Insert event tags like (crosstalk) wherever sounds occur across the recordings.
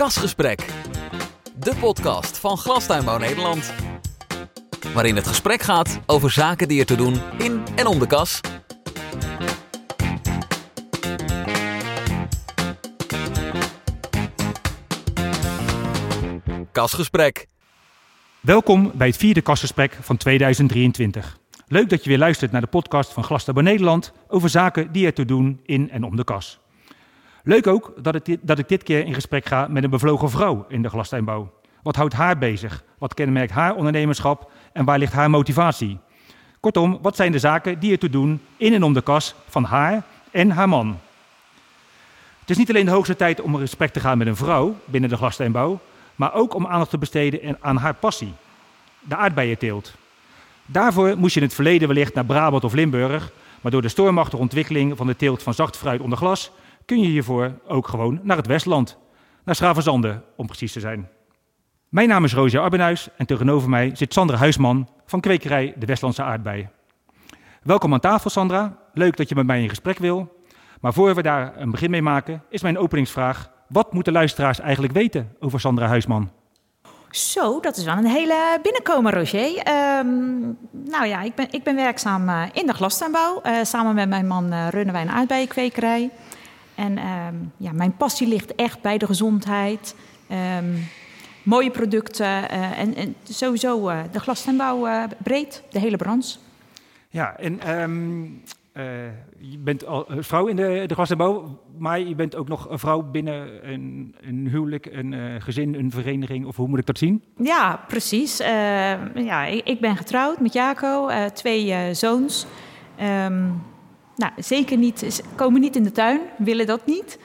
Kasgesprek, de podcast van Glastuinbouw Nederland. Waarin het gesprek gaat over zaken die er te doen in en om de kas. Kasgesprek. Welkom bij het vierde kastgesprek van 2023. Leuk dat je weer luistert naar de podcast van Glastuinbouw Nederland over zaken die er te doen in en om de kas. Leuk ook dat, het, dat ik dit keer in gesprek ga met een bevlogen vrouw in de glastuinbouw. Wat houdt haar bezig? Wat kenmerkt haar ondernemerschap en waar ligt haar motivatie? Kortom, wat zijn de zaken die er te doen in en om de kas van haar en haar man? Het is niet alleen de hoogste tijd om een gesprek te gaan met een vrouw binnen de glastuinbouw, maar ook om aandacht te besteden aan haar passie, de aardbeienteelt. Daarvoor moest je in het verleden wellicht naar Brabant of Limburg, maar door de stormachtige ontwikkeling van de teelt van zacht fruit onder glas kun je hiervoor ook gewoon naar het Westland, naar Schravenzande om precies te zijn. Mijn naam is Roosje Arbenhuis en tegenover mij zit Sandra Huisman van kwekerij De Westlandse Aardbei. Welkom aan tafel Sandra, leuk dat je met mij in gesprek wil. Maar voor we daar een begin mee maken, is mijn openingsvraag: wat moeten luisteraars eigenlijk weten over Sandra Huisman? Zo, dat is wel een hele binnenkomen, Roger. Ehm, nou ja, ik ben, ik ben werkzaam uh, in de glastuinbouw. Uh, samen met mijn man uh, runnen wij een aardbeijenkwekerij. En ehm, ja, mijn passie ligt echt bij de gezondheid. Ehm, mooie producten en, en, sowieso de glastuinbouw breed, de hele branche. Ja, en uh, je bent al een vrouw in de, de glastuinbouw, maar je bent ook nog een vrouw binnen een, een huwelijk, een uh, gezin, een vereniging, of hoe moet ik dat zien? Ja, precies. Uh, ja, ik, ik, ben getrouwd met Jaco, twee zoons. Um, nou, zeker niet, komen niet in de tuin, willen dat niet.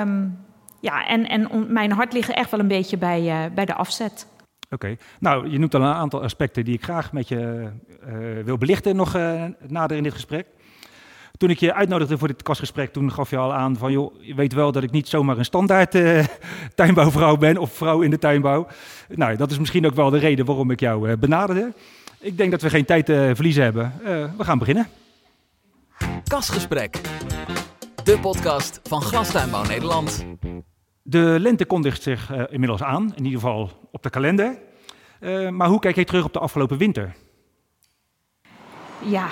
Um, ja, en, en mijn hart ligt echt wel een beetje bij, bij de afzet. Oké, nou, je noemt al een aantal aspecten die ik graag met je wil belichten nog nader in dit gesprek. Toen ik je uitnodigde voor dit kastgesprek, toen gaf je al aan van, joh, je weet wel dat ik niet zomaar een standaard (laughs) tuinbouwvrouw ben of vrouw in de tuinbouw. Nou, dat is misschien ook wel de reden waarom ik jou benaderde. Ik denk dat we geen tijd te verliezen hebben. We gaan beginnen. Kastgesprek, de podcast van Glastuinbouw Nederland. De lente kondigt zich inmiddels aan, in ieder geval op de kalender. maar hoe kijk je terug op de afgelopen winter? Ja,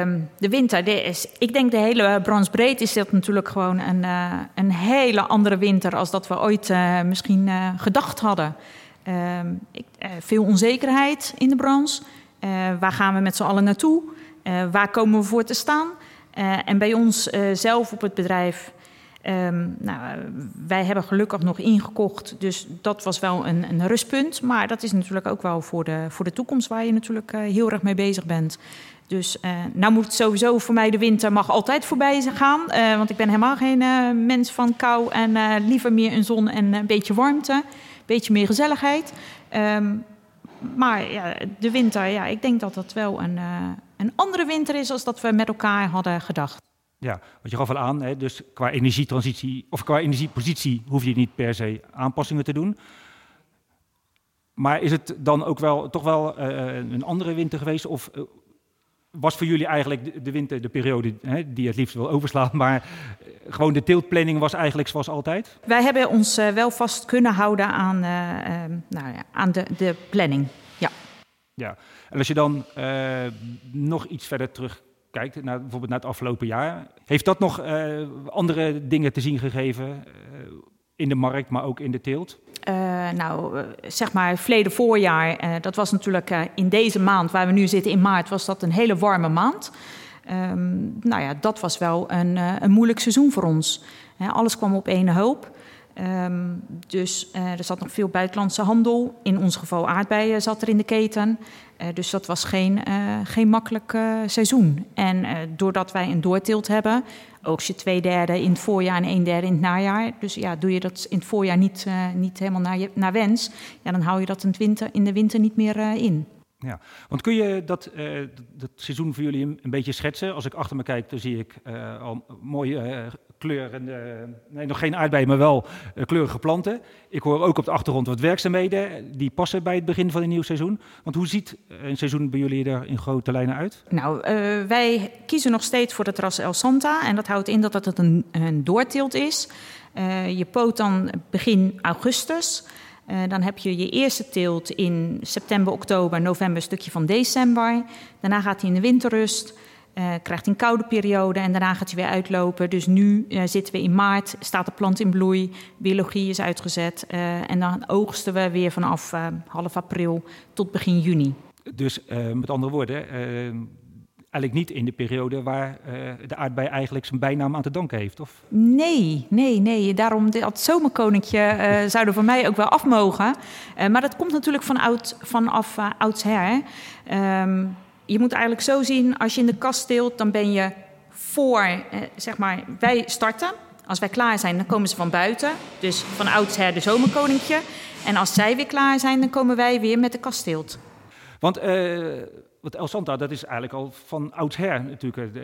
um, de winter. De is, ik denk de hele branche breed is dat natuurlijk gewoon een, uh, een hele andere winter als dat we ooit uh, misschien uh, gedacht hadden. Um, ik, veel onzekerheid in de branche. waar gaan we met z'n allen naartoe? waar komen we voor te staan? En bij ons zelf op het bedrijf. Um, nou, wij hebben gelukkig nog ingekocht, dus dat was wel een, een rustpunt. Maar dat is natuurlijk ook wel voor de, voor de toekomst waar je natuurlijk heel erg mee bezig bent. Dus nou moet sowieso voor mij de winter mag altijd voorbij gaan. Want ik ben helemaal geen mens van kou en liever meer een zon en een beetje warmte. Een beetje meer gezelligheid. Um, maar ja, de winter, ja, ik denk dat dat wel een, een andere winter is als dat we met elkaar hadden gedacht. Ja, want je gaf al aan, hè, dus qua energietransitie of qua energiepositie hoef je niet per se aanpassingen te doen. Maar is het dan ook wel toch wel een andere winter geweest? Of was voor jullie eigenlijk de, winter de periode hè, die je het liefst wil overslaan, maar eh, gewoon de teeltplanning was eigenlijk zoals altijd? Wij hebben ons wel vast kunnen houden aan, nou ja, aan de, de planning, ja. Ja, en als je dan nog iets verder terugkijkt, naar, bijvoorbeeld naar het afgelopen jaar, heeft dat nog andere dingen te zien gegeven in de markt, maar ook in de teelt? Nou, zeg maar, verleden voorjaar, dat was natuurlijk in deze maand waar we nu zitten, in maart, was dat een hele warme maand. Um, nou ja, dat was wel een, een moeilijk seizoen voor ons. alles kwam op één hoop. Um, dus er zat nog veel buitenlandse handel. In ons geval aardbeien zat er in de keten. dus dat was geen, geen makkelijk seizoen. En doordat wij een doortilt hebben, ook je twee derde in het voorjaar en een derde in het najaar. Dus ja, doe je dat in het voorjaar niet, niet helemaal naar, je, naar wens, ja, dan hou je dat in, het winter, in de winter niet meer in. Ja, want kun je dat, uh, dat seizoen voor jullie een, een, beetje schetsen? Als ik achter me kijk, dan zie ik al mooie kleurende, nee, nog geen aardbeien, maar wel uh, kleurige planten. Ik hoor ook op de achtergrond wat werkzaamheden. Die passen bij het begin van een nieuw seizoen. Want hoe ziet een seizoen bij jullie er in grote lijnen uit? Nou, wij kiezen nog steeds voor het ras El Santa. En dat houdt in dat het een, een doortilt is. Je poot dan begin augustus. Dan heb je je eerste teelt in september, oktober, november, een stukje van december. Daarna gaat hij in de winterrust. Uh, krijgt een koude periode en daarna gaat hij weer uitlopen. Dus nu uh, zitten we in maart, staat de plant in bloei, biologie is uitgezet. Uh, en dan oogsten we weer vanaf half april tot begin juni. Dus met andere woorden, eigenlijk niet in de periode waar de aardbei eigenlijk zijn bijnaam aan te danken heeft, of? Nee, nee, nee. Daarom dat zomerkoninkje zouden voor mij ook wel af mogen. maar dat komt natuurlijk van oud, vanaf oudsher. Um, je moet eigenlijk zo zien, als je in de kast steelt, dan ben je voor, eh, zeg maar, wij starten. Als wij klaar zijn, dan komen ze van buiten. Dus van oudsher de zomerkoninkje. En als zij weer klaar zijn, dan komen wij weer met de kasteelt. Want uh, wat El Santa, dat is eigenlijk al van oudsher natuurlijk. Uh,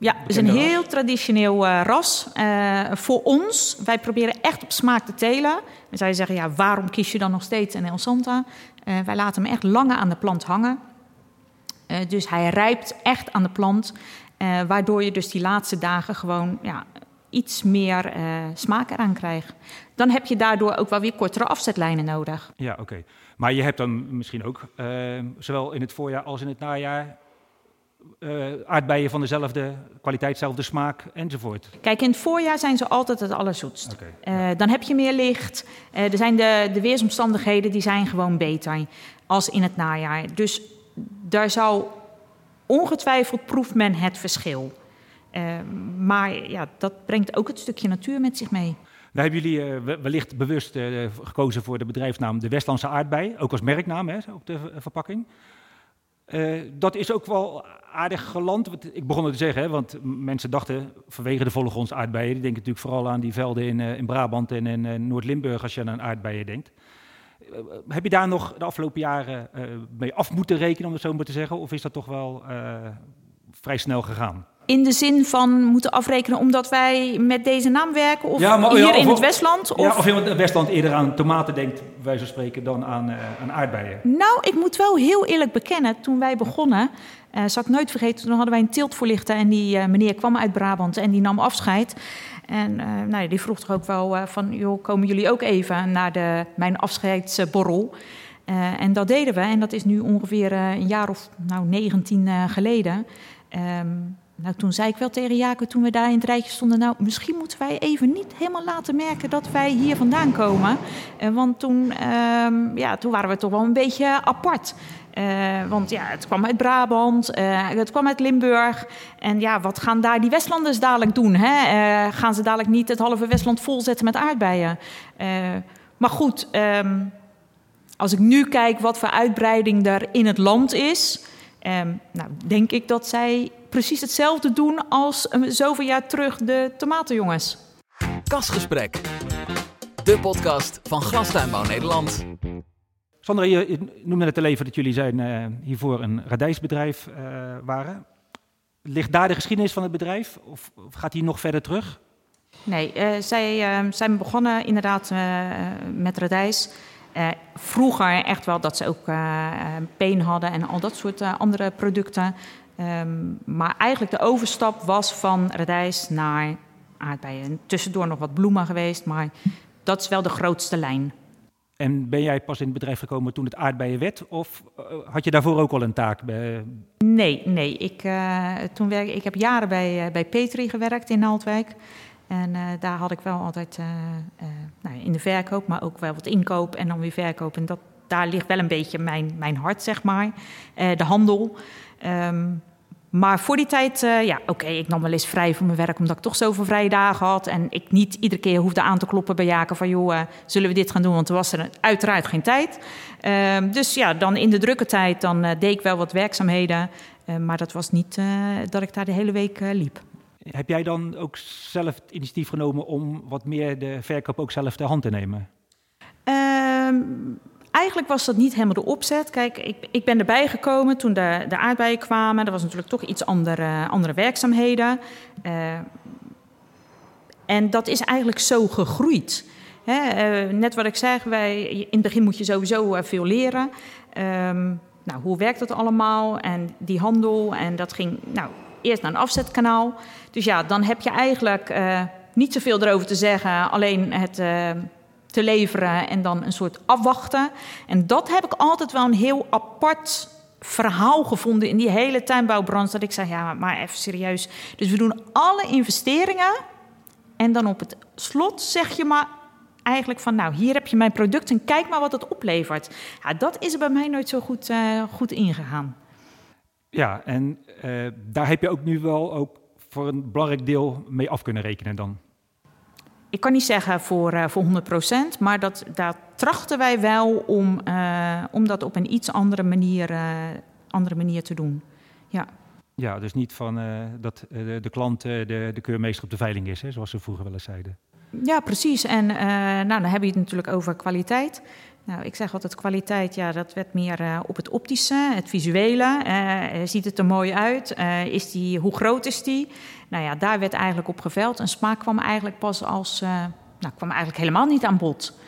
ja, het is een heel traditioneel uh, ras. Uh, voor ons, wij proberen echt op smaak te telen. En zij zeggen, ja, waarom kies je dan nog steeds een El Santa? Uh, wij laten hem echt langer aan de plant hangen. Uh, dus hij rijpt echt aan de plant, uh, waardoor je dus die laatste dagen gewoon ja, iets meer uh, smaak eraan krijgt. Dan heb je daardoor ook wel weer kortere afzetlijnen nodig. Ja, oké. Okay. Maar je hebt dan misschien ook, zowel in het voorjaar als in het najaar, aardbeien van dezelfde kwaliteit, dezelfde smaak enzovoort. Kijk, in het voorjaar zijn ze altijd het allerzoetst. Okay. Dan heb je meer licht. er zijn de, de weersomstandigheden die zijn gewoon beter als in het najaar. Dus daar zou ongetwijfeld proeft men het verschil. Uh, maar ja, dat brengt ook het stukje natuur met zich mee. Nou hebben jullie uh, wellicht bewust uh, gekozen voor de bedrijfsnaam de Westlandse aardbei, ook als merknaam hè, op de verpakking. dat is ook wel aardig geland. Ik begon het te zeggen, hè, want mensen dachten vanwege de volgrondse aardbeien, die denken natuurlijk vooral aan die velden in, in Brabant en in Noord-Limburg als je aan aardbeien denkt. Eh, heb je daar nog de afgelopen jaren uh, mee af moeten rekenen, om het zo maar te zeggen? Of is dat toch wel uh, vrij snel gegaan? In de zin van moeten afrekenen omdat wij met deze naam werken? Of ja, maar, hier ja, of, in het Westland? Of? Ja, of in het Westland eerder aan tomaten denkt, wij zo spreken, dan aan, uh, aan aardbeien? Nou, ik moet wel heel eerlijk bekennen, toen wij begonnen... Uh, zal ik nooit vergeten, toen hadden wij een tiltvoorlichter... en die uh, meneer kwam uit Brabant en die nam afscheid... En uh, nou, die vroeg toch ook wel uh, van, joh, komen jullie ook even naar de, mijn afscheidsborrel? Uh, en dat deden we. En dat is nu ongeveer een jaar of nou, 19 geleden. Um, nou, toen zei ik wel tegen Jacob, toen we daar in het rijtje stonden... nou, misschien moeten wij even niet helemaal laten merken dat wij hier vandaan komen. want toen, um, ja, toen waren we toch wel een beetje apart. Uh, want ja, het kwam uit Brabant, uh, het kwam uit Limburg. En ja, wat gaan daar die Westlanders dadelijk doen? Hè? Gaan ze dadelijk niet het halve Westland volzetten met aardbeien? maar goed, um, als ik nu kijk wat voor uitbreiding er in het land is... Um, nou, denk ik dat zij precies hetzelfde doen als zoveel jaar terug de tomatenjongens. Kasgesprek, de podcast van Glastuinbouw Nederland. Sandra, je noemde net al even dat jullie zijn uh, hiervoor een radijsbedrijf uh, waren. Ligt daar de geschiedenis van het bedrijf of, of gaat die nog verder terug? Nee, uh, zij zijn begonnen inderdaad met radijs. vroeger echt wel dat ze ook peen hadden en al dat soort andere producten. Um, maar eigenlijk de overstap was van radijs naar aardbeien. Tussendoor nog wat bloemen geweest, maar dat is wel de grootste lijn. En ben jij pas in het bedrijf gekomen toen het aardbeien werd? Of uh, had je daarvoor ook al een taak? Bij... Nee, nee. Ik, uh, toen werk, ik heb jaren bij, uh, bij Petri gewerkt in Naaldwijk. En daar had ik wel altijd nou, in de verkoop, maar ook wel wat inkoop en dan weer verkoop. En dat, daar ligt wel een beetje mijn, mijn hart, zeg maar. de handel. Um, maar voor die tijd, uh, ja, oké, okay, ik nam wel eens vrij voor mijn werk, omdat ik toch zoveel vrije dagen had. En ik niet iedere keer hoefde aan te kloppen bij Jaken van, joh, uh, zullen we dit gaan doen? Want er was er uiteraard geen tijd. Uh, dus ja, dan in de drukke tijd, dan deed ik wel wat werkzaamheden. maar dat was niet dat ik daar de hele week liep. Heb jij dan ook zelf het initiatief genomen om wat meer de verkoop ook zelf ter hand te nemen? Eigenlijk was dat niet helemaal de opzet. Kijk, ik, ik ben erbij gekomen toen de, de aardbeien kwamen. Er was natuurlijk toch iets andere, andere werkzaamheden. Uh, En dat is eigenlijk zo gegroeid. Hè, eh, net wat ik zeg, wij, in het begin moet je sowieso eh, veel leren. Ehm, nou, hoe werkt dat allemaal? En die handel, en dat ging nou, eerst naar een afzetkanaal. Dus ja, dan heb je eigenlijk niet zoveel erover te zeggen, alleen het te leveren en dan een soort afwachten. En dat heb ik altijd wel een heel apart verhaal gevonden in die hele tuinbouwbranche. Dat ik zei, ja, maar even serieus. Dus we doen alle investeringen. En dan op het slot zeg je maar eigenlijk van, nou, hier heb je mijn product en kijk maar wat het oplevert. Ja, dat is er bij mij nooit zo goed, uh, goed ingegaan. Ja, en uh, daar heb je ook nu wel ook voor een belangrijk deel mee af kunnen rekenen dan? Ik kan niet zeggen voor, uh, voor 100%, maar dat, daar trachten wij wel om, uh, om dat op een iets andere manier, uh, andere manier te doen. Ja. Ja, dus niet van dat de, de klant de, de keurmeester op de veiling is, hè, zoals ze vroeger wel eens zeiden. Ja, precies. En nou, dan heb je het natuurlijk over kwaliteit. Nou, ik zeg altijd kwaliteit, ja, dat werd meer uh, op het optische, het visuele. Uh, ziet het er mooi uit? Uh, is die, hoe groot is die? Nou ja, daar werd eigenlijk op geveld. En smaak kwam eigenlijk pas als, nou, kwam eigenlijk helemaal niet aan bod.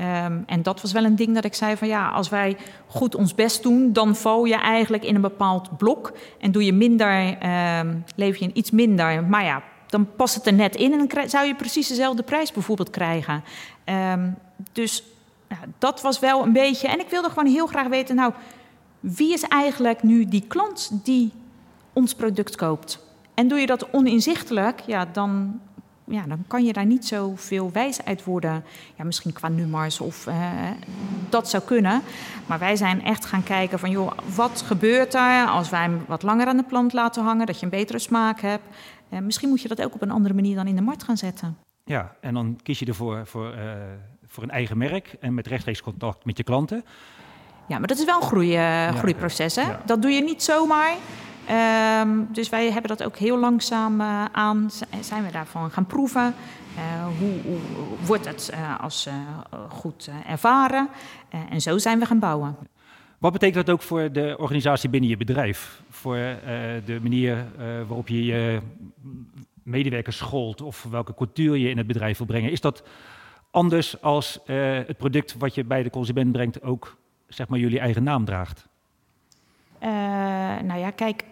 Um, en dat was wel een ding dat ik zei van ja, als wij goed ons best doen, dan val je eigenlijk in een bepaald blok. En doe je minder, um, leef je iets minder. Maar ja, dan past het er net in en dan zou je precies dezelfde prijs bijvoorbeeld krijgen. Um, dus nou, dat was wel een beetje. En ik wilde gewoon heel graag weten, nou, wie is eigenlijk nu die klant die ons product koopt? En doe je dat oninzichtelijk, ja, dan, ja, dan kan je daar niet zoveel wijs uit worden. Ja, misschien qua nummers of uh, dat zou kunnen. Maar wij zijn echt gaan kijken van, joh, wat gebeurt er als wij hem wat langer aan de plant laten hangen, dat je een betere smaak hebt. Uh, misschien moet je dat ook op een andere manier dan in de markt gaan zetten. Ja, en dan kies je ervoor voor, uh, voor een eigen merk en met rechtstreeks contact met je klanten. Ja, maar dat is wel een groei, uh, groeiproces. Hè? Ja. Dat doe je niet zomaar. Um, dus wij hebben dat ook heel langzaam uh, aan, zijn we daarvan gaan proeven. Uh, hoe, hoe, wordt het als goed ervaren? en zo zijn we gaan bouwen. Wat betekent dat ook voor de organisatie binnen je bedrijf? Voor de manier waarop je je medewerkers scholt of welke cultuur je in het bedrijf wil brengen? Is dat anders als uh, het product wat je bij de consument brengt ook zeg maar jullie eigen naam draagt? Uh, nou ja, kijk,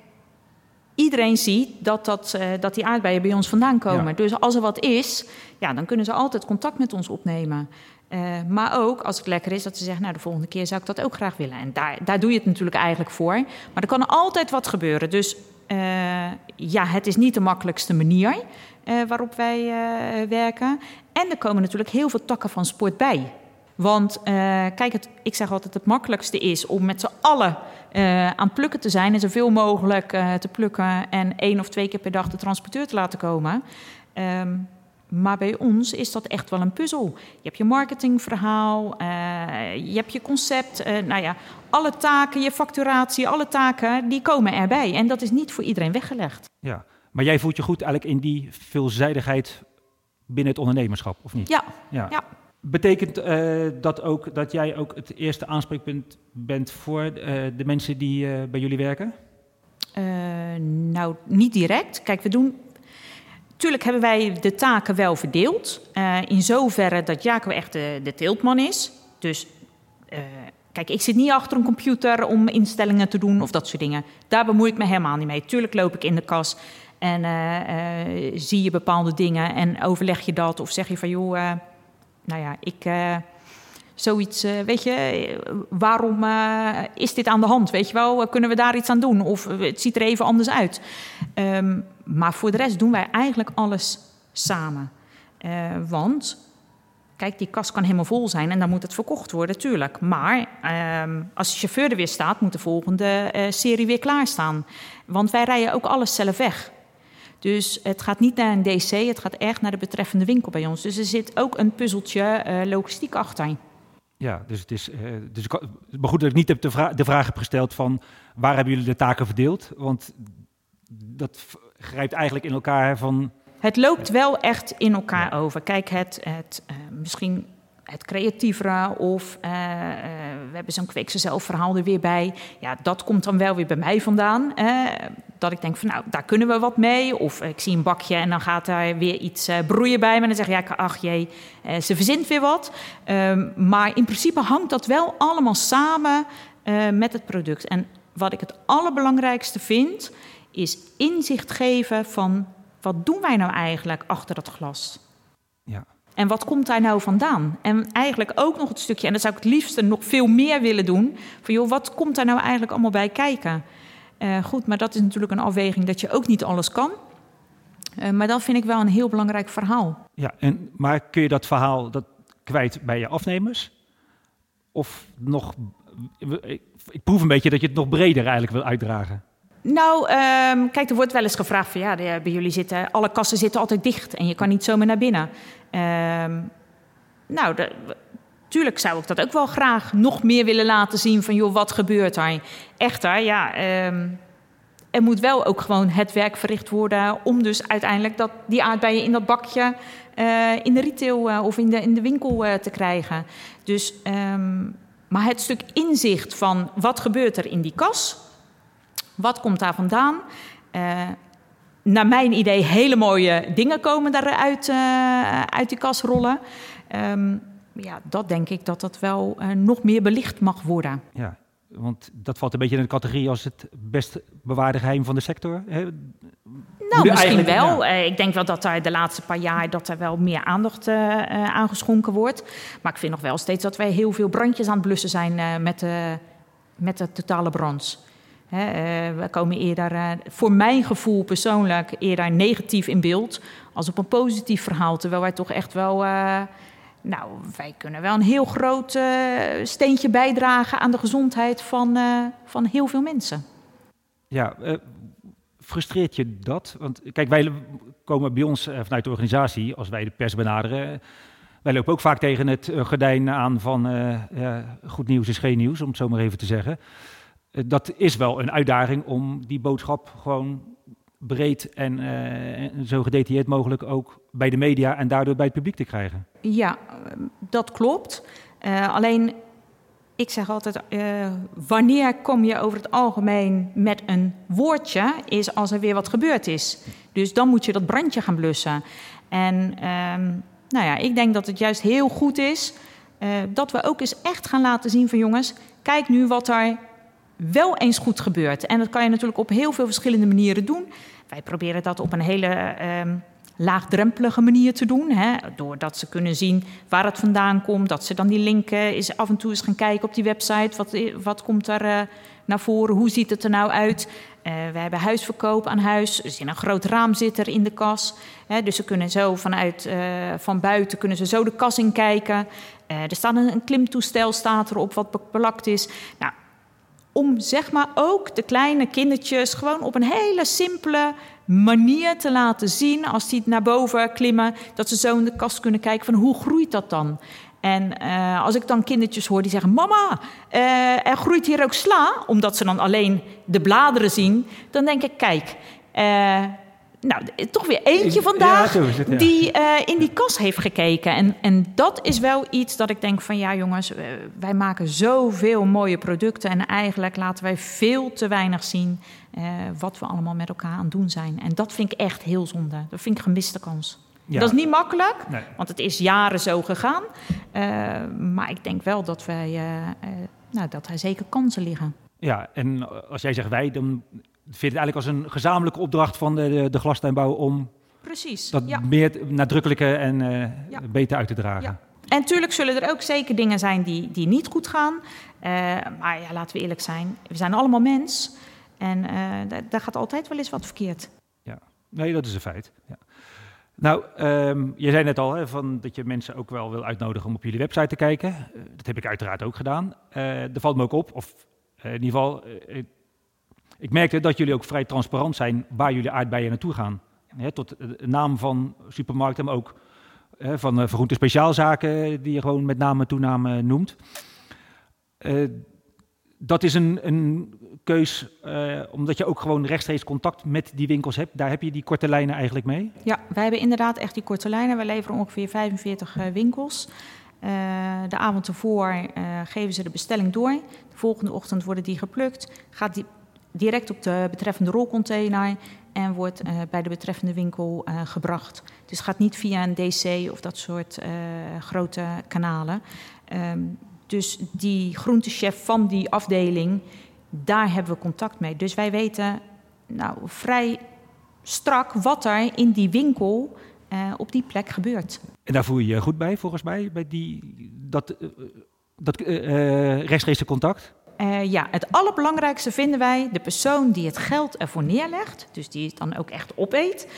iedereen ziet dat, dat, uh, dat die aardbeien bij ons vandaan komen. Ja. Dus als er wat is, ja, dan kunnen ze altijd contact met ons opnemen. Uh, maar ook als het lekker is, dat ze zeggen: Nou, de volgende keer zou ik dat ook graag willen. En daar, daar doe je het natuurlijk eigenlijk voor. Maar er kan altijd wat gebeuren. Dus uh, ja, het is niet de makkelijkste manier waarop wij werken. En er komen natuurlijk heel veel takken van sport bij. Want kijk, het, ik zeg altijd: het makkelijkste is om met z'n allen aan het plukken te zijn. En zoveel mogelijk te plukken. En één of twee keer per dag de transporteur te laten komen. Um, maar bij ons is dat echt wel een puzzel. Je hebt je marketingverhaal, uh, je hebt je concept. Uh, nou ja, alle taken, je facturatie, alle taken, die komen erbij. En dat is niet voor iedereen weggelegd. Ja, maar jij voelt je goed eigenlijk in die veelzijdigheid binnen het ondernemerschap, of niet? Ja. ja. ja. Betekent uh, dat ook dat jij ook het eerste aanspreekpunt bent voor de mensen die bij jullie werken? nou, niet direct. Kijk, we doen Tuurlijk hebben wij de taken wel verdeeld. In zoverre dat Jaco echt de, de teeltman is. Dus kijk, ik zit niet achter een computer om instellingen te doen of dat soort dingen. Daar bemoei ik me helemaal niet mee. Tuurlijk loop ik in de kas en uh, zie je bepaalde dingen en overleg je dat. Of zeg je van joh, nou ja, ik zoiets, weet je, waarom is dit aan de hand? Weet je wel, kunnen we daar iets aan doen? Of het ziet er even anders uit. Um, maar voor de rest doen wij eigenlijk alles samen. Want, kijk, die kast kan helemaal vol zijn en dan moet het verkocht worden, tuurlijk. Maar um, als de chauffeur er weer staat, moet de volgende serie weer klaarstaan. Want wij rijden ook alles zelf weg. Dus het gaat niet naar een DC, het gaat echt naar de betreffende winkel bij ons. Dus er zit ook een puzzeltje logistiek achter. Ja, dus het is. Uh, dus ik, maar goed dat ik niet heb de, vra de vraag heb gesteld van waar hebben jullie de taken verdeeld? Want dat grijpt eigenlijk in elkaar van. Het loopt wel echt in elkaar ja. over. Kijk, het, het uh, misschien het creatievere of uh, uh, we hebben zo'n kweek zelf verhaal er weer bij. Ja, dat komt dan wel weer bij mij vandaan. dat ik denk van nou, daar kunnen we wat mee. Of ik zie een bakje en dan gaat daar weer iets uh, broeien bij. En dan zeg je, ja, ach jee, ze verzint weer wat. Um, maar in principe hangt dat wel allemaal samen met het product. En wat ik het allerbelangrijkste vind, is inzicht geven van wat doen wij nou eigenlijk achter dat glas? En wat komt daar nou vandaan? En eigenlijk ook nog het stukje, en dat zou ik het liefst nog veel meer willen doen, van joh, wat komt daar nou eigenlijk allemaal bij kijken? Uh, goed, maar dat is natuurlijk een afweging dat je ook niet alles kan. Uh, maar dat vind ik wel een heel belangrijk verhaal. Ja, en, maar kun je dat verhaal dat kwijt bij je afnemers? Of nog, ik, ik proef een beetje dat je het nog breder eigenlijk wil uitdragen. Nou, um, kijk, er wordt wel eens gevraagd van ja, de, bij jullie zitten alle kassen zitten altijd dicht en je kan niet zomaar naar binnen. Um, nou, tuurlijk zou ik dat ook wel graag nog meer willen laten zien van joh, wat gebeurt er? Echter, ja, um, er moet wel ook gewoon het werk verricht worden om dus uiteindelijk dat, die aardbeien in dat bakje uh, in de retail uh, of in de, in de winkel uh, te krijgen. Dus, maar het stuk inzicht van wat gebeurt er in die kas, wat komt daar vandaan? Naar mijn idee hele mooie dingen komen daaruit uh, uit die kas rollen. Um, ja, dat denk ik dat dat wel uh, nog meer belicht mag worden. Ja, want dat valt een beetje in de categorie als het best bewaarde geheim van de sector. Hè? Nou, misschien wel. Ja. ik denk wel dat daar de laatste paar jaar dat er wel meer aandacht uh, aangeschonken wordt. Maar ik vind nog wel steeds dat wij heel veel brandjes aan het blussen zijn met, de, met de totale brons. He, uh, we komen eerder, uh, voor mijn gevoel persoonlijk, eerder negatief in beeld als op een positief verhaal. Terwijl wij toch echt wel, uh, nou, wij kunnen wel een heel groot steentje bijdragen aan de gezondheid van, van heel veel mensen. Ja, frustreert je dat? Want kijk, wij komen bij ons vanuit de organisatie, als wij de pers benaderen, wij lopen ook vaak tegen het gordijn aan van goed nieuws is geen nieuws, om het zo maar even te zeggen. Eh, dat is wel een uitdaging om die boodschap gewoon breed en, uh, zo gedetailleerd mogelijk ook bij de media en daardoor bij het publiek te krijgen. Ja, dat klopt. Uh, alleen, ik zeg altijd, wanneer kom je over het algemeen met een woordje, is als er weer wat gebeurd is. Dus dan moet je dat brandje gaan blussen. En um, nou ja, ik denk dat het juist heel goed is dat we ook eens echt gaan laten zien van jongens, kijk nu wat er wel eens goed gebeurt. En dat kan je natuurlijk op heel veel verschillende manieren doen. Wij proberen dat op een hele um, laagdrempelige manier te doen. Hè, doordat ze kunnen zien waar het vandaan komt. Dat ze dan die link is af en toe eens gaan kijken op die website. Wat, wat komt er uh, naar voren? Hoe ziet het er nou uit? We hebben huisverkoop aan huis. Er zit een groot raam zit er in de kas. Hè, dus ze kunnen zo vanuit van buiten kunnen ze zo de kas in kijken. er staat een, klimtoestel staat erop wat belakt is. Nou, om zeg maar ook de kleine kindertjes gewoon op een hele simpele manier te laten zien als die naar boven klimmen, dat ze zo in de kast kunnen kijken van hoe groeit dat dan? En uh, als ik dan kindertjes hoor die zeggen: Mama, uh, er groeit hier ook sla, omdat ze dan alleen de bladeren zien, dan denk ik: Kijk, uh, nou, toch weer eentje vandaag ja, het, ja. die uh, in die kas heeft gekeken. En, en dat is wel iets dat ik denk van ja jongens, uh, wij maken zoveel mooie producten en eigenlijk laten wij veel te weinig zien uh, wat we allemaal met elkaar aan het doen zijn. En dat vind ik echt heel zonde. Dat vind ik gemiste kans. Ja. Dat is niet makkelijk, nee. want het is jaren zo gegaan. maar ik denk wel dat wij, nou, dat er zeker kansen liggen. Ja, en als jij zegt wij, dan vind het eigenlijk als een gezamenlijke opdracht van de, de, de glastuinbouw om Precies, dat ja. meer nadrukkelijker en uh, ja. beter uit te dragen. Ja. En natuurlijk zullen er ook zeker dingen zijn die, die niet goed gaan. Uh, maar ja, laten we eerlijk zijn, we zijn allemaal mens. En uh, daar gaat altijd wel eens wat verkeerd. Ja, nee, dat is een feit. Ja. Nou, um, je zei net al hè, van dat je mensen ook wel wil uitnodigen om op jullie website te kijken. Uh, dat heb ik uiteraard ook gedaan. Uh, er valt me ook op, of in ieder geval, ik merkte dat jullie ook vrij transparant zijn waar jullie aardbeien naartoe gaan. Tot de naam van supermarkten, maar ook van uh, vergroente speciaalzaken, die je gewoon met naam en toename noemt. Uh, dat is een, een keus, omdat je ook gewoon rechtstreeks contact met die winkels hebt. Daar heb je die korte lijnen eigenlijk mee? Ja, wij hebben inderdaad echt die korte lijnen. We leveren ongeveer 45 winkels. De avond ervoor geven ze de bestelling door. De volgende ochtend worden die geplukt. Gaat die direct op de betreffende rolcontainer en wordt bij de betreffende winkel gebracht. Dus het gaat niet via een DC of dat soort grote kanalen. Ehm, dus die groentechef van die afdeling, daar hebben we contact mee. Dus wij weten nou, vrij strak wat er in die winkel op die plek gebeurt. En daar voel je je goed bij, volgens mij, bij die, dat, dat uh, rechtstreeks contact? Ja, het allerbelangrijkste vinden wij de persoon die het geld ervoor neerlegt, dus die het dan ook echt opeet.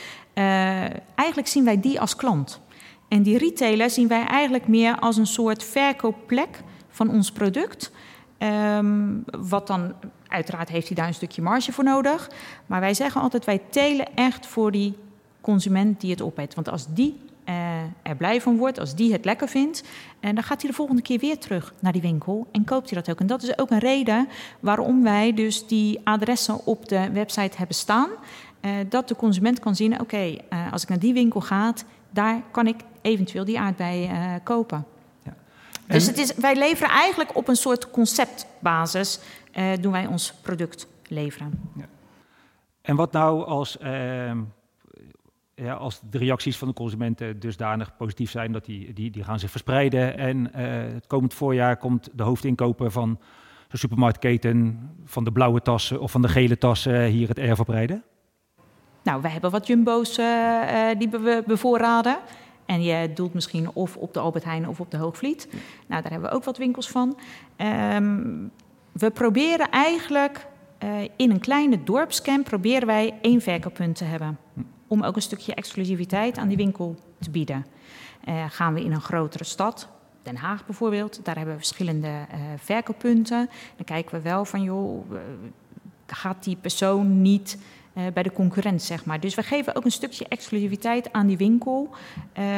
eigenlijk zien wij die als klant. En die retailer zien wij eigenlijk meer als een soort verkoopplek van ons product. Um, wat dan, uiteraard heeft hij daar een stukje marge voor nodig. Maar wij zeggen altijd, wij telen echt voor die consument die het opeet. Want als die uh, er blij van wordt, als die het lekker vindt, en dan gaat hij de volgende keer weer terug naar die winkel en koopt hij dat ook. En dat is ook een reden waarom wij dus die adressen op de website hebben staan. Uh, dat de consument kan zien, oké, okay, uh, als ik naar die winkel ga, daar kan ik eventueel die aardbei kopen. Dus het is, wij leveren eigenlijk op een soort conceptbasis, doen wij ons product leveren. Ja. En wat nou als, uh, ja, als de reacties van de consumenten dusdanig positief zijn dat die, die, die gaan zich verspreiden en uh, het komend voorjaar komt de hoofdinkoper van de supermarktketen van de blauwe tassen of van de gele tassen hier het erf oprijden? Nou, wij hebben wat jumbo's die we bevoorraden. En je doelt misschien of op de Albert Heijn of op de Hoogvliet. Nou, daar hebben we ook wat winkels van. Um, we proberen eigenlijk uh, in een kleine dorpscamp proberen wij één verkooppunt te hebben. Om ook een stukje exclusiviteit aan die winkel te bieden. Uh, gaan we in een grotere stad, Den Haag bijvoorbeeld, daar hebben we verschillende uh, verkooppunten. Dan kijken we wel van, joh, gaat die persoon niet bij de concurrent, zeg maar. Dus we geven ook een stukje exclusiviteit aan die winkel.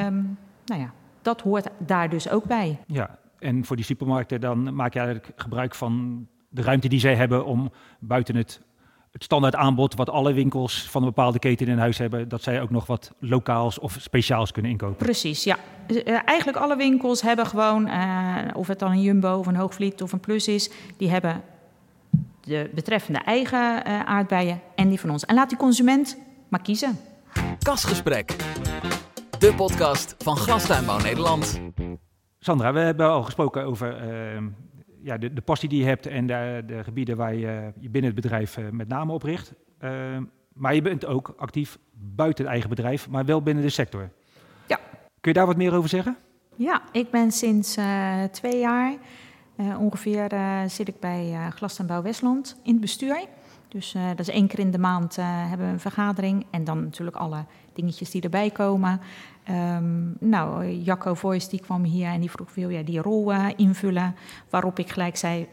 Um, nou ja, dat hoort daar dus ook bij. Ja, en voor die supermarkten dan maak je eigenlijk gebruik van de ruimte die zij hebben om buiten het, het standaard aanbod wat alle winkels van een bepaalde keten in huis hebben, dat zij ook nog wat lokaals of speciaals kunnen inkopen. Precies, ja. Uh, eigenlijk alle winkels hebben gewoon, uh, of het dan een Jumbo of een Hoogvliet of een Plus is, die hebben de betreffende eigen uh, aardbeien en die van ons. En laat die consument maar kiezen. Kasgesprek, de podcast van Glastuinbouw Nederland. Sandra, we hebben al gesproken over uh, ja, de, de, passie die je hebt en de, de gebieden waar je je binnen het bedrijf uh, met name op richt. maar je bent ook actief buiten het eigen bedrijf, maar wel binnen de sector. Ja. Kun je daar wat meer over zeggen? Ja, ik ben sinds twee jaar uh, ongeveer uh, zit ik bij uh, Glastuinbouw Westland in het bestuur. Dus dat is één keer in de maand hebben we een vergadering. En dan natuurlijk alle dingetjes die erbij komen. Um, nou, Jacco Voice die kwam hier en die vroeg, wil jij die rol invullen? Waarop ik gelijk zei,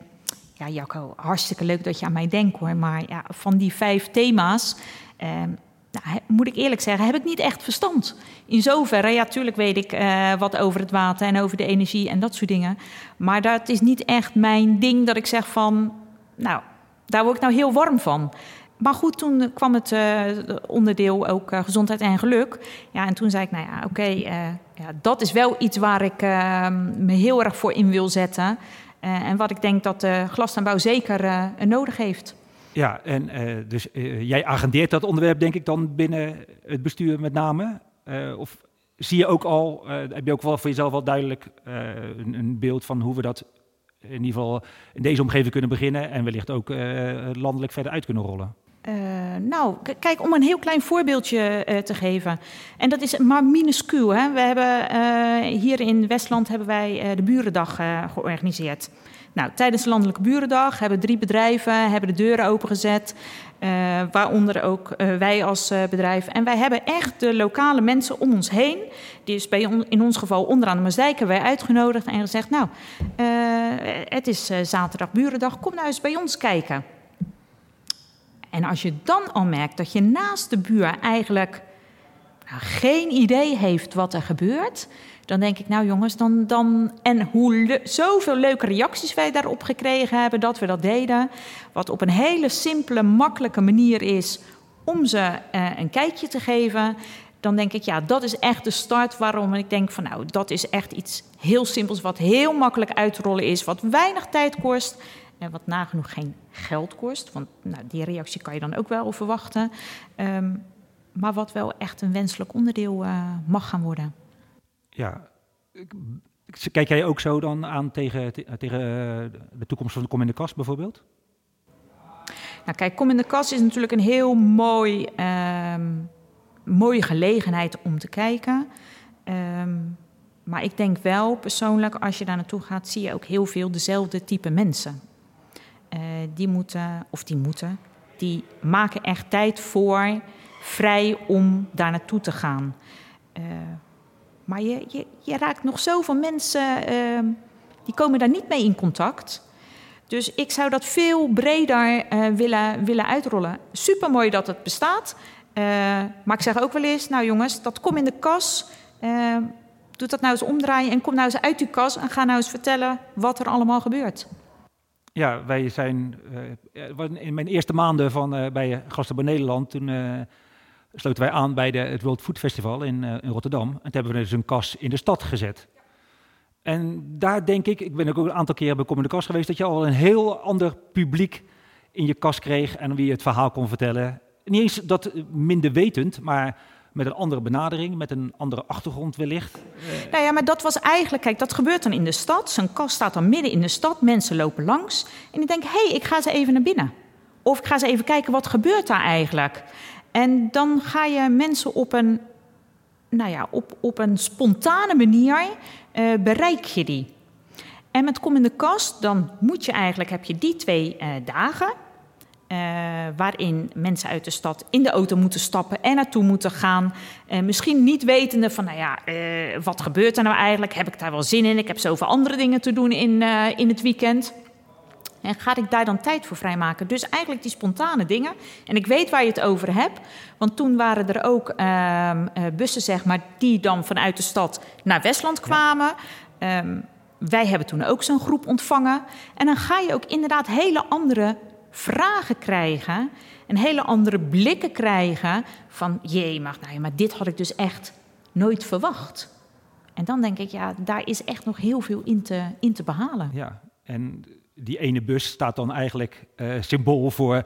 ja Jacco, hartstikke leuk dat je aan mij denkt hoor. Maar ja, van die vijf thema's ehm, nou, moet ik eerlijk zeggen, heb ik niet echt verstand. In zoverre, ja, tuurlijk weet ik uh, wat over het water en over de energie en dat soort dingen. Maar dat is niet echt mijn ding dat ik zeg van, nou, daar word ik nou heel warm van. Maar goed, toen kwam het uh, onderdeel ook uh, gezondheid en geluk. Ja, en toen zei ik, nou ja, oké, okay, ja, dat is wel iets waar ik me heel erg voor in wil zetten. en wat ik denk dat de glasaanbouw zeker nodig heeft. Ja, en dus jij agendeert dat onderwerp denk ik dan binnen het bestuur met name? Of zie je ook al, heb je ook wel voor jezelf al duidelijk een, een, beeld van hoe we dat in ieder geval in deze omgeving kunnen beginnen en wellicht ook landelijk verder uit kunnen rollen? nou, kijk, om een heel klein voorbeeldje te geven. En dat is maar minuscuul. Hè? We hebben, hier in Westland hebben wij de Burendag georganiseerd. Nou, tijdens de Landelijke Burendag hebben drie bedrijven hebben de deuren opengezet. Uh, waaronder ook uh, wij als uh, bedrijf. En wij hebben echt de lokale mensen om ons heen, die is bij in ons geval onderaan de Maasdijk, wij uitgenodigd en gezegd: Nou, het is zaterdag Burendag, kom nou eens bij ons kijken. En als je dan al merkt dat je naast de buur eigenlijk nou, geen idee heeft wat er gebeurt, dan denk ik, nou jongens, dan, dan en hoe zoveel leuke reacties wij daarop gekregen hebben dat we dat deden. Wat op een hele simpele, makkelijke manier is om ze uh, een kijkje te geven. dan denk ik, ja, dat is echt de start waarom ik denk van nou, dat is echt iets heel simpels, wat heel makkelijk uit te rollen is, wat weinig tijd kost en wat nagenoeg geen geld kost. Want nou, die reactie kan je dan ook wel verwachten. Ehm, maar wat wel echt een wenselijk onderdeel uh, mag gaan worden. Ja, kijk jij ook zo dan aan tegen, tegen de toekomst van de Kom in de Kast bijvoorbeeld? Nou, kijk, Kom in de Kast is natuurlijk een heel mooi, um, mooie gelegenheid om te kijken. Um, maar ik denk wel persoonlijk, als je daar naartoe gaat, zie je ook heel veel dezelfde type mensen. Uh, die moeten, of die moeten, die maken echt tijd voor vrij om daar naartoe te gaan. Uh, maar je, je, raakt nog zoveel mensen, uh, die komen daar niet mee in contact. Dus ik zou dat veel breder willen, willen uitrollen. Super mooi dat het bestaat. maar ik zeg ook wel eens, nou jongens, dat kom in de kas. doe dat nou eens omdraaien en kom nou eens uit die kas en ga nou eens vertellen wat er allemaal gebeurt. Ja, wij zijn uh, in mijn eerste maanden van, bij Gastenbouw Nederland, toen sloten wij aan bij de, het World Food Festival in, in Rotterdam. En toen hebben we dus een kas in de stad gezet. En daar denk ik, ik ben ook een aantal keren bij in de Kas geweest, dat je al een heel ander publiek in je kas kreeg en wie het verhaal kon vertellen. Niet eens dat minder wetend, maar met een andere benadering, met een andere achtergrond wellicht. Eh, nou ja, maar dat was eigenlijk, kijk, dat gebeurt dan in de stad. Zo'n kast staat dan midden in de stad, mensen lopen langs. En ik denk, hé, hey, ik ga ze even naar binnen. Of ik ga ze even kijken, wat gebeurt daar eigenlijk? En dan ga je mensen op een, nou ja, op, op een spontane manier uh, bereik je die. En met Kom in de Kast, dan moet je eigenlijk, heb je die twee uh, dagen... Uh, waarin mensen uit de stad in de auto moeten stappen en naartoe moeten gaan. Uh, misschien niet wetende van, nou ja, wat gebeurt er nou eigenlijk? Heb ik daar wel zin in? Ik heb zoveel andere dingen te doen in, in het weekend. En ga ik daar dan tijd voor vrijmaken? Dus eigenlijk die spontane dingen. En ik weet waar je het over hebt. Want toen waren er ook ehm, bussen, zeg maar, die dan vanuit de stad naar Westland kwamen. Ja. Um, wij hebben toen ook zo'n groep ontvangen. En dan ga je ook inderdaad hele andere vragen krijgen en hele andere blikken krijgen van jee, maar, nou ja, maar dit had ik dus echt nooit verwacht. En dan denk ik, ja, daar is echt nog heel veel in te, in te behalen. Ja, en die ene bus staat dan eigenlijk uh, symbool voor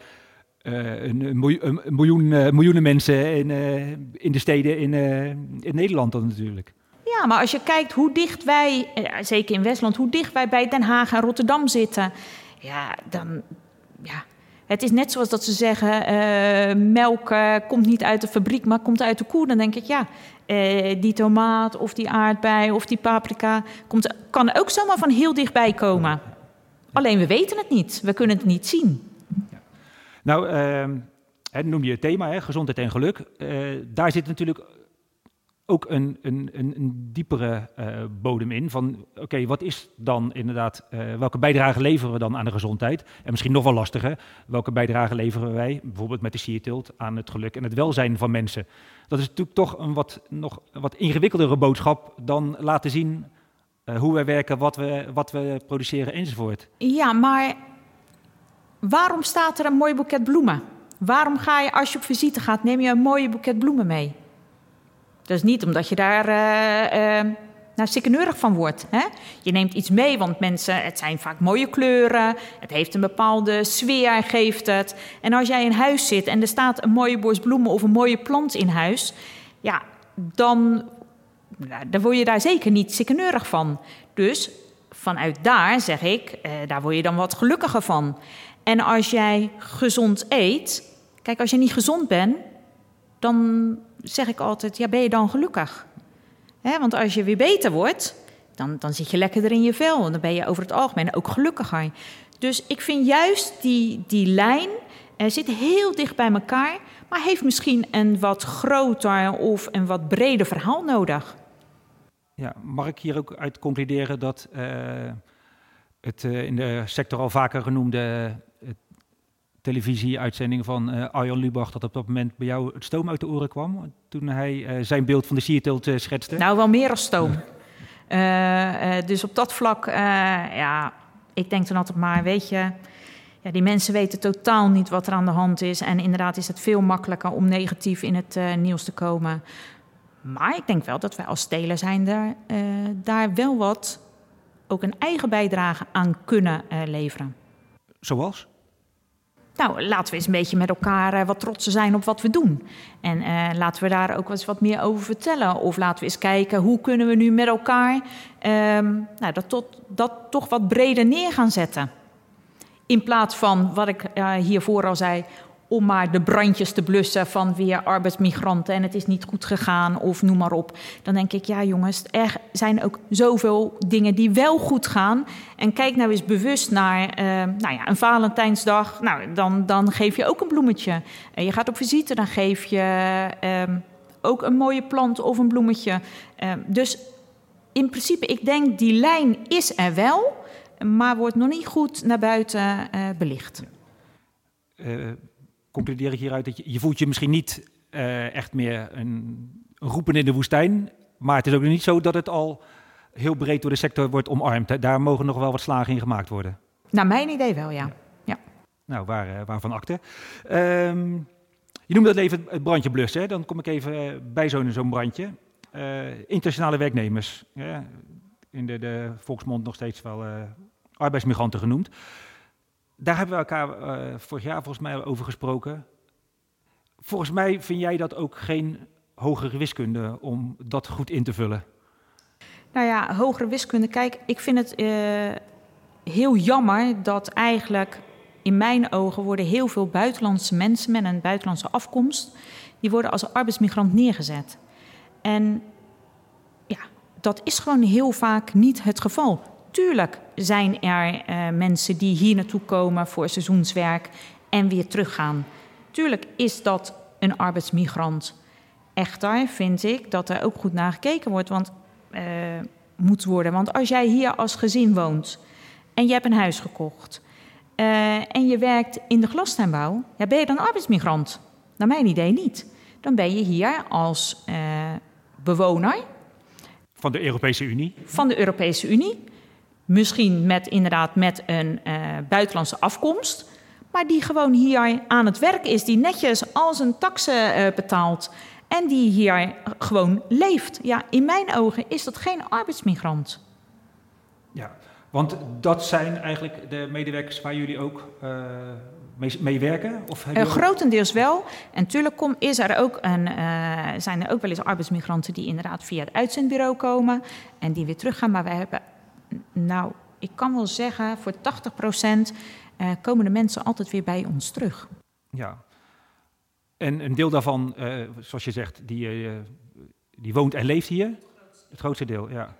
uh, een, een, miljoen, uh, miljoenen mensen in, in de steden in, in Nederland dan natuurlijk. Ja, maar als je kijkt hoe dicht wij, zeker in Westland, hoe dicht wij bij Den Haag en Rotterdam zitten, ja, dan, ja, het is net zoals dat ze zeggen: melk komt niet uit de fabriek, maar komt uit de koe. Dan denk ik, ja, die tomaat of die aardbei of die paprika komt, kan ook zomaar van heel dichtbij komen. Alleen we weten het niet, we kunnen het niet zien. Nou, noem je het thema, hè, gezondheid en geluk. daar zit natuurlijk ook een, een, een diepere uh, bodem in. Van oké, wat is dan inderdaad, uh, welke bijdrage leveren we dan aan de gezondheid? En misschien nog wel lastiger, welke bijdrage leveren wij, bijvoorbeeld met de sierteelt, aan het geluk en het welzijn van mensen? Dat is natuurlijk toch een wat, nog wat ingewikkeldere boodschap dan laten zien uh, hoe wij werken, wat we, wat we produceren enzovoort. Ja, maar waarom staat er een mooi boeket bloemen? Waarom ga je als je op visite gaat, neem je een mooie boeket bloemen mee? Dus niet omdat je daar uh, uh, nou, van wordt. Hè? Je neemt iets mee, want mensen, het zijn vaak mooie kleuren. Het heeft een bepaalde sfeer, geeft het. En als jij in huis zit en er staat een mooie bos bloemen of een mooie plant in huis... ja, dan, nou, dan word je daar zeker niet sikkeneurig van. Dus vanuit daar zeg ik, uh, daar word je dan wat gelukkiger van. En als jij gezond eet... Kijk, als je niet gezond bent, dan zeg ik altijd, ja, ben je dan gelukkig? Want als je weer beter wordt, dan, dan zit je lekkerder in je vel. En dan ben je over het algemeen ook gelukkiger. Dus ik vind juist die, die lijn uh, zit heel dicht bij elkaar, maar heeft misschien een wat groter of een wat breder verhaal nodig. Ja, mag ik hier ook uit concluderen dat uh, het uh, in de sector al vaker genoemde televisieuitzending van uh, Arjan Lubach dat op dat moment bij jou het stoom uit de oren kwam toen hij zijn beeld van de sierteelt uh, schetste? Nou, wel meer als stoom. (laughs) dus op dat vlak, ja, ik denk dan altijd maar, weet je, ja, die mensen weten totaal niet wat er aan de hand is. En inderdaad is het veel makkelijker om negatief in het nieuws te komen. Maar ik denk wel dat wij als stelen zijn daar, uh, daar wel wat ook een eigen bijdrage aan kunnen uh, leveren. Zoals? Nou, laten we eens een beetje met elkaar uh, wat trotser zijn op wat we doen. En uh, laten we daar ook eens wat meer over vertellen. Of laten we eens kijken hoe kunnen we nu met elkaar um, nou, dat, tot, dat toch wat breder neer gaan zetten. In plaats van wat ik uh, hiervoor al zei, om maar de brandjes te blussen van weer arbeidsmigranten en het is niet goed gegaan of noem maar op. Dan denk ik, ja jongens, er zijn ook zoveel dingen die wel goed gaan. En kijk nou eens bewust naar uh, nou ja, een Valentijnsdag. Nou, dan, dan geef je ook een bloemetje. En je gaat op visite, dan geef je uh, ook een mooie plant of een bloemetje. Uh, dus in principe, ik denk die lijn is er wel, maar wordt nog niet goed naar buiten belicht. Concludeer ik hieruit dat je, je voelt je misschien niet uh, echt meer een, een, roepen in de woestijn. Maar het is ook niet zo dat het al heel breed door de sector wordt omarmd. Daar mogen nog wel wat slagen in gemaakt worden. Naar mijn idee wel, ja. ja. Nou, waar, uh, waarvan akte. Um, je noemde dat even het brandje blussen. Hè? Dan kom ik even bij zo'n zo'n brandje. Uh, internationale werknemers. Ja, in de, de volksmond nog steeds wel arbeidsmigranten genoemd. Daar hebben we elkaar uh, vorig jaar volgens mij over gesproken. Volgens mij vind jij dat ook geen hogere wiskunde om dat goed in te vullen. Nou ja, hogere wiskunde. Kijk, ik vind het uh, heel jammer dat eigenlijk in mijn ogen worden heel veel buitenlandse mensen met een buitenlandse afkomst, die worden als arbeidsmigrant neergezet. En ja, dat is gewoon heel vaak niet het geval. Tuurlijk zijn er uh, mensen die hier naartoe komen voor seizoenswerk en weer teruggaan. Tuurlijk is dat een arbeidsmigrant. Echter vind ik dat er ook goed naar gekeken wordt, want, uh, moet worden. Want als jij hier als gezin woont en je hebt een huis gekocht uh, en je werkt in de glastuinbouw, ja, ben je dan arbeidsmigrant? Naar mijn idee niet. Dan ben je hier als bewoner. Van de Europese Unie? Van de Europese Unie. Misschien met inderdaad met een uh, buitenlandse afkomst. Maar die gewoon hier aan het werk is. Die netjes al zijn taxen uh, betaalt. En die hier gewoon leeft. Ja, in mijn ogen is dat geen arbeidsmigrant. Ja, want dat zijn eigenlijk de medewerkers waar jullie ook uh, mee, mee, werken? Of uh, grotendeels wel. En natuurlijk is er ook een, uh, zijn er ook wel eens arbeidsmigranten die inderdaad via het uitzendbureau komen en die weer teruggaan. Maar wij hebben nou, ik kan wel zeggen, voor 80 procent uh, komen de mensen altijd weer bij ons terug. Ja, en een deel daarvan, uh, zoals je zegt, die, uh, die woont en leeft hier? Het grootste deel, ja.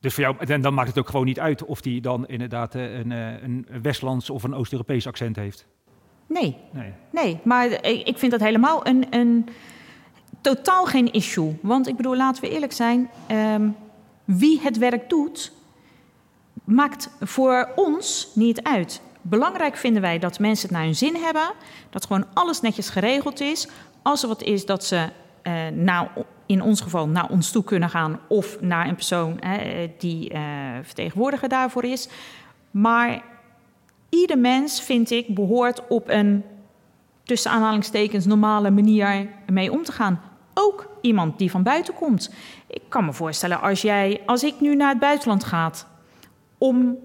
Dus voor jou, en dan maakt het ook gewoon niet uit of die dan inderdaad een, een Westlands of een Oost-Europees accent heeft? Nee. nee, nee. maar ik vind dat helemaal een, een totaal geen issue. Want ik bedoel, laten we eerlijk zijn, um, wie het werk doet, maakt voor ons niet uit. Belangrijk vinden wij dat mensen het naar hun zin hebben, dat gewoon alles netjes geregeld is. Als er wat is, dat ze uh, nou, in ons geval naar ons toe kunnen gaan of naar een persoon die uh, vertegenwoordiger daarvoor is. Maar ieder mens, vind ik, behoort op een tussen aanhalingstekens normale manier mee om te gaan. Ook iemand die van buiten komt. Ik kan me voorstellen, als, jij, als ik nu naar het buitenland ga om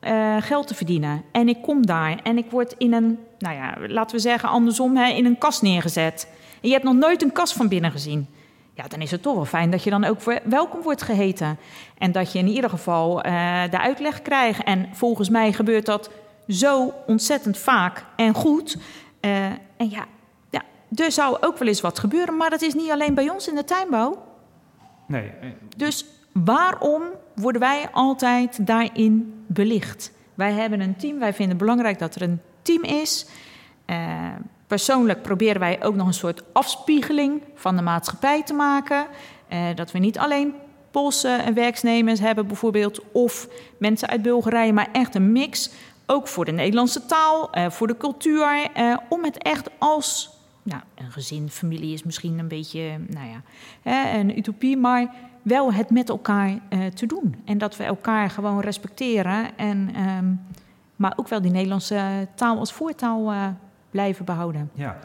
uh, geld te verdienen. En ik kom daar en ik word in een, nou ja, laten we zeggen andersom, hè, in een kast neergezet. En je hebt nog nooit een kast van binnen gezien. Ja, dan is het toch wel fijn dat je dan ook welkom wordt geheten. En dat je in ieder geval uh, de uitleg krijgt. En volgens mij gebeurt dat zo ontzettend vaak en goed. Uh, en ja, ja, er zou ook wel eens wat gebeuren, maar dat is niet alleen bij ons in de tuinbouw. Nee. Dus waarom worden wij altijd daarin belicht? Wij hebben een team, wij vinden het belangrijk dat er een team is. Uh, persoonlijk proberen wij ook nog een soort afspiegeling van de maatschappij te maken. Uh, dat we niet alleen Poolse werknemers hebben bijvoorbeeld, of mensen uit Bulgarije, maar echt een mix. Ook voor de Nederlandse taal, uh, voor de cultuur, om het echt als nou, een gezin, familie is misschien een beetje, nou ja, een utopie, maar wel het met elkaar uh, te doen. En dat we elkaar gewoon respecteren. En, um, maar ook wel die Nederlandse taal als voertaal uh, blijven behouden. Ja.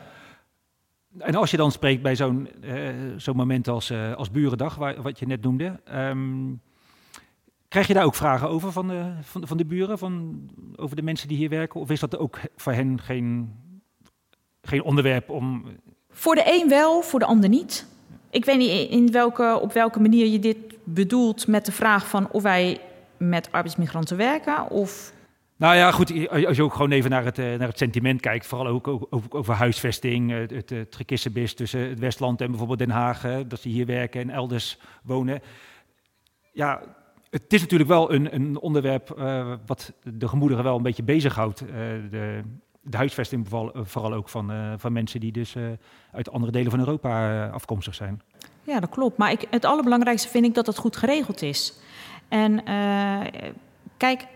En als je dan spreekt bij zo'n uh, zo'n moment als, als Burendag, waar, wat je net noemde, um, krijg je daar ook vragen over van de, van, van de buren, van, over de mensen die hier werken? Of is dat ook voor hen geen, geen onderwerp om... Voor de een wel, voor de ander niet. Ik weet niet in welke, op welke manier je dit bedoelt met de vraag van of wij met arbeidsmigranten werken of nou ja, goed, als je ook gewoon even naar het, naar het sentiment kijkt, vooral ook over, huisvesting, het, het, het gekissenbis tussen het Westland en bijvoorbeeld Den Haag, dat ze hier werken en elders wonen. Ja, het is natuurlijk wel een, een onderwerp wat de gemoederen wel een beetje bezighoudt. Uh, de, de huisvesting vooral, vooral ook van, uh, van mensen die dus uit andere delen van Europa afkomstig zijn. Ja, dat klopt. Maar ik, het allerbelangrijkste vind ik dat het goed geregeld is. En kijk,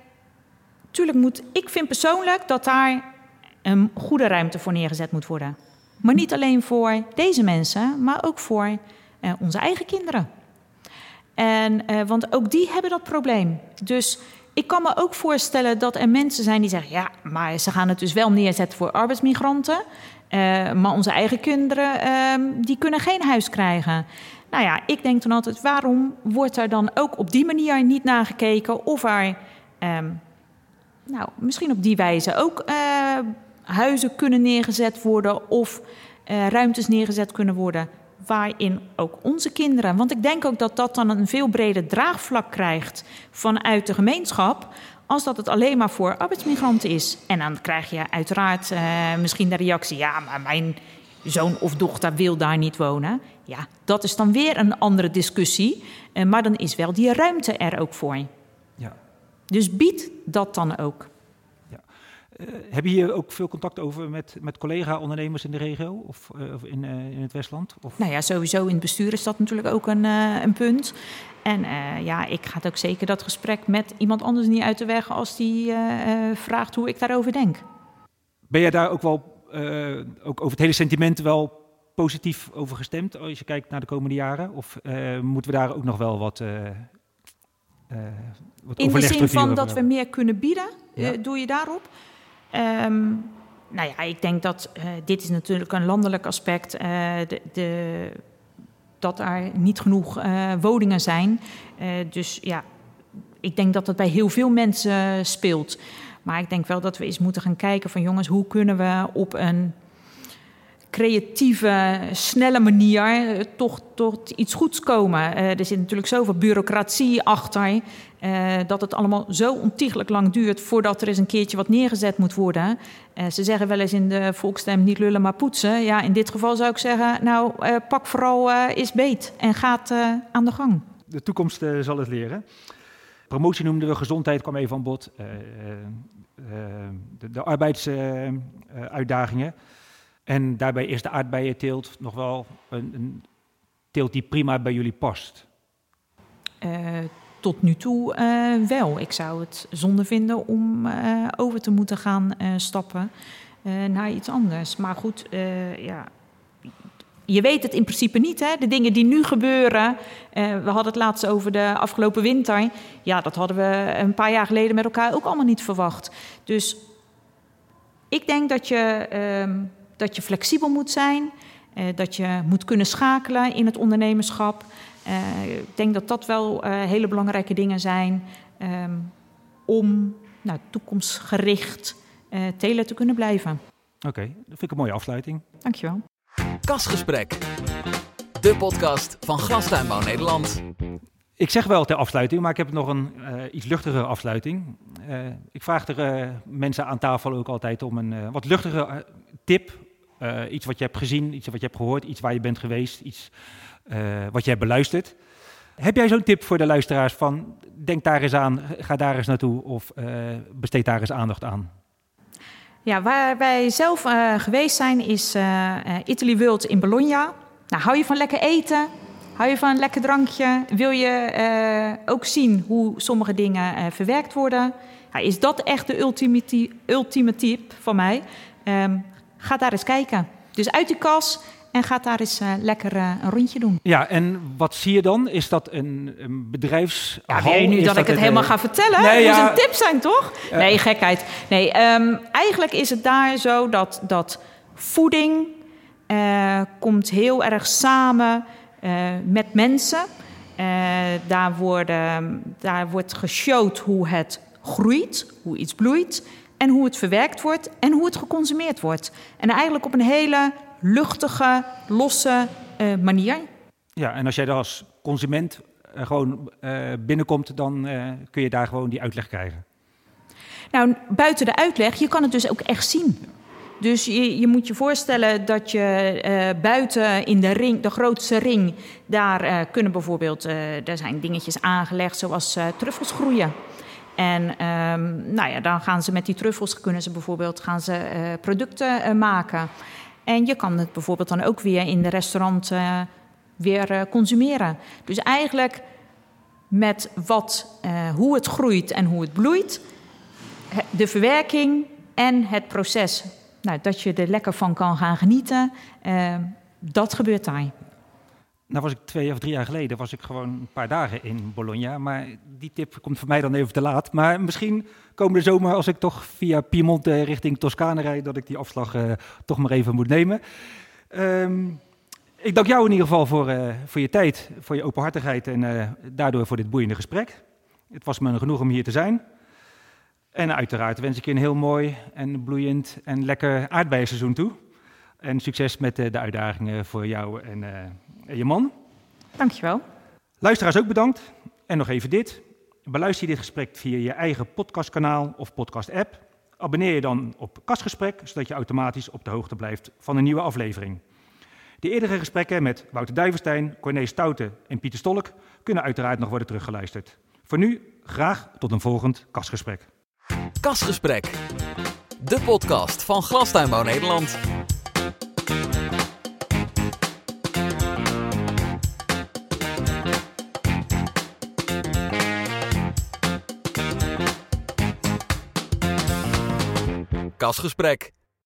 tuurlijk moet, ik vind persoonlijk dat daar een goede ruimte voor neergezet moet worden. Maar niet alleen voor deze mensen, maar ook voor onze eigen kinderen. En, want ook die hebben dat probleem. Dus ik kan me ook voorstellen dat er mensen zijn die zeggen: ja, maar ze gaan het dus wel neerzetten voor arbeidsmigranten. Uh, maar onze eigen kinderen, uh, die kunnen geen huis krijgen. Nou ja, ik denk dan altijd: waarom wordt er dan ook op die manier niet nagekeken of er um, nou, misschien op die wijze ook uh, huizen kunnen neergezet worden of uh, ruimtes neergezet kunnen worden waarin ook onze kinderen, want ik denk ook dat dat dan een veel breder draagvlak krijgt vanuit de gemeenschap, als dat het alleen maar voor arbeidsmigranten is. En dan krijg je uiteraard uh, misschien de reactie: ja, maar mijn zoon of dochter wil daar niet wonen. Ja, dat is dan weer een andere discussie, uh, maar dan is wel die ruimte er ook voor. Ja. Dus bied dat dan ook. Uh, heb je hier ook veel contact over met, met collega-ondernemers in de regio of, of in, uh, in het Westland? Of? Nou ja, sowieso in het bestuur is dat natuurlijk ook een, een punt. En ja, ik ga het ook zeker dat gesprek met iemand anders niet uit de weg als die vraagt hoe ik daarover denk. Ben jij daar ook wel ook over het hele sentiment wel positief over gestemd als je kijkt naar de komende jaren? Of moeten we daar ook nog wel wat uh, In de zin van dat we meer kunnen bieden, ja. doe je daarop? Um, nou ja, ik denk dat uh, dit is natuurlijk een landelijk aspect. De, de, dat er niet genoeg woningen zijn. dus ja, ik denk dat dat bij heel veel mensen speelt. Maar ik denk wel dat we eens moeten gaan kijken van jongens, hoe kunnen we op een creatieve, snelle manier uh, toch tot iets goeds komen. Uh, er zit natuurlijk zoveel bureaucratie achter. Uh, dat het allemaal zo ontiegelijk lang duurt voordat er eens een keertje wat neergezet moet worden. ze zeggen wel eens in de volksstem niet lullen maar poetsen. Ja, in dit geval zou ik zeggen, nou pak vooral is beet en gaat aan de gang. De toekomst zal het leren. Promotie noemden we, gezondheid kwam even aan bod. de, de arbeidsuitdagingen. En daarbij is de aardbeienteelt nog wel een, een teelt die prima bij jullie past. Uh, tot nu toe uh, wel. Ik zou het zonde vinden om uh, over te moeten gaan stappen naar iets anders. Maar goed, ja, je weet het in principe niet. Hè? De dingen die nu gebeuren. we hadden het laatst over de afgelopen winter. Ja, dat hadden we een paar jaar geleden met elkaar ook allemaal niet verwacht. Dus ik denk dat je ehm, dat je flexibel moet zijn, uh, dat je moet kunnen schakelen in het ondernemerschap. Uh, ik denk dat dat wel uh, hele belangrijke dingen zijn um, om nou, toekomstgericht telen te kunnen blijven. Oké, okay, dat vind ik een mooie afsluiting. Dankjewel. Kasgesprek, de podcast van Glastuinbouw Nederland. Ik zeg wel ter afsluiting, maar ik heb nog een uh, iets luchtigere afsluiting. Uh, ik vraag er uh, mensen aan tafel ook altijd om een wat luchtige tip uh, iets wat je hebt gezien, iets wat je hebt gehoord, iets waar je bent geweest, iets uh, wat je hebt beluisterd. Heb jij zo'n tip voor de luisteraars van denk daar eens aan, ga daar eens naartoe of uh, besteed daar eens aandacht aan? Ja, waar wij zelf geweest zijn is Italy World in Bologna. Nou, hou je van lekker eten? Hou je van een lekker drankje? Wil je ook zien hoe sommige dingen verwerkt worden? Ja, is dat echt de ultieme, ultieme tip van mij? Um, Ga daar eens kijken. Dus uit die kas en ga daar eens uh, lekker uh, een rondje doen. Ja, en wat zie je dan? Is dat een, een bedrijfs? Ja, je nu dat, ik het, helemaal ga vertellen? Nee, dat ja. een tip zijn, toch? Uh, nee, gekheid. Nee, um, eigenlijk is het daar zo dat, dat voeding eh, komt heel erg samen eh, met mensen. Eh, daar, worden, daar wordt geshowd hoe het groeit, hoe iets bloeit en hoe het verwerkt wordt en hoe het geconsumeerd wordt. En eigenlijk op een hele luchtige, losse eh, manier. Ja, en als jij er als consument eh, gewoon eh, binnenkomt, dan kun je daar gewoon die uitleg krijgen. Nou, buiten de uitleg, je kan het dus ook echt zien. Dus je, je moet je voorstellen dat je buiten in de ring, de grootste ring, daar kunnen bijvoorbeeld, er zijn dingetjes aangelegd zoals truffels groeien. En ehm, nou ja, dan gaan ze met die truffels, kunnen ze bijvoorbeeld gaan ze, eh, producten eh, maken. En je kan het bijvoorbeeld dan ook weer in de restaurant eh, weer consumeren. Dus eigenlijk met wat, hoe het groeit en hoe het bloeit, de verwerking en het proces. Nou, dat je er lekker van kan gaan genieten, eh, dat gebeurt daar. Nou was ik twee of drie jaar geleden, was ik gewoon een paar dagen in Bologna. Maar die tip komt voor mij dan even te laat. Maar misschien komende zomer, als ik toch via Piemonte richting Toscane rijd, dat ik die afslag eh, toch maar even moet nemen. Ehm, ik dank jou in ieder geval voor, eh, voor je tijd, voor je openhartigheid en eh, daardoor voor dit boeiende gesprek. Het was me genoeg om hier te zijn. En uiteraard wens ik je een heel mooi en bloeiend en lekker aardbeienseizoen toe. En succes met eh, de uitdagingen voor jou en, eh, en je man. Dankjewel. Luisteraars ook bedankt. En nog even dit. Beluister je dit gesprek via je eigen podcastkanaal of podcast-app. Abonneer je dan op Kastgesprek, zodat je automatisch op de hoogte blijft van een nieuwe aflevering. De eerdere gesprekken met Wouter Duivenstein, Corné Stouten en Pieter Stolk kunnen uiteraard nog worden teruggeluisterd. Voor nu graag tot een volgend Kastgesprek. Kasgesprek. De podcast van Glastuinbouw Nederland. Kasgesprek.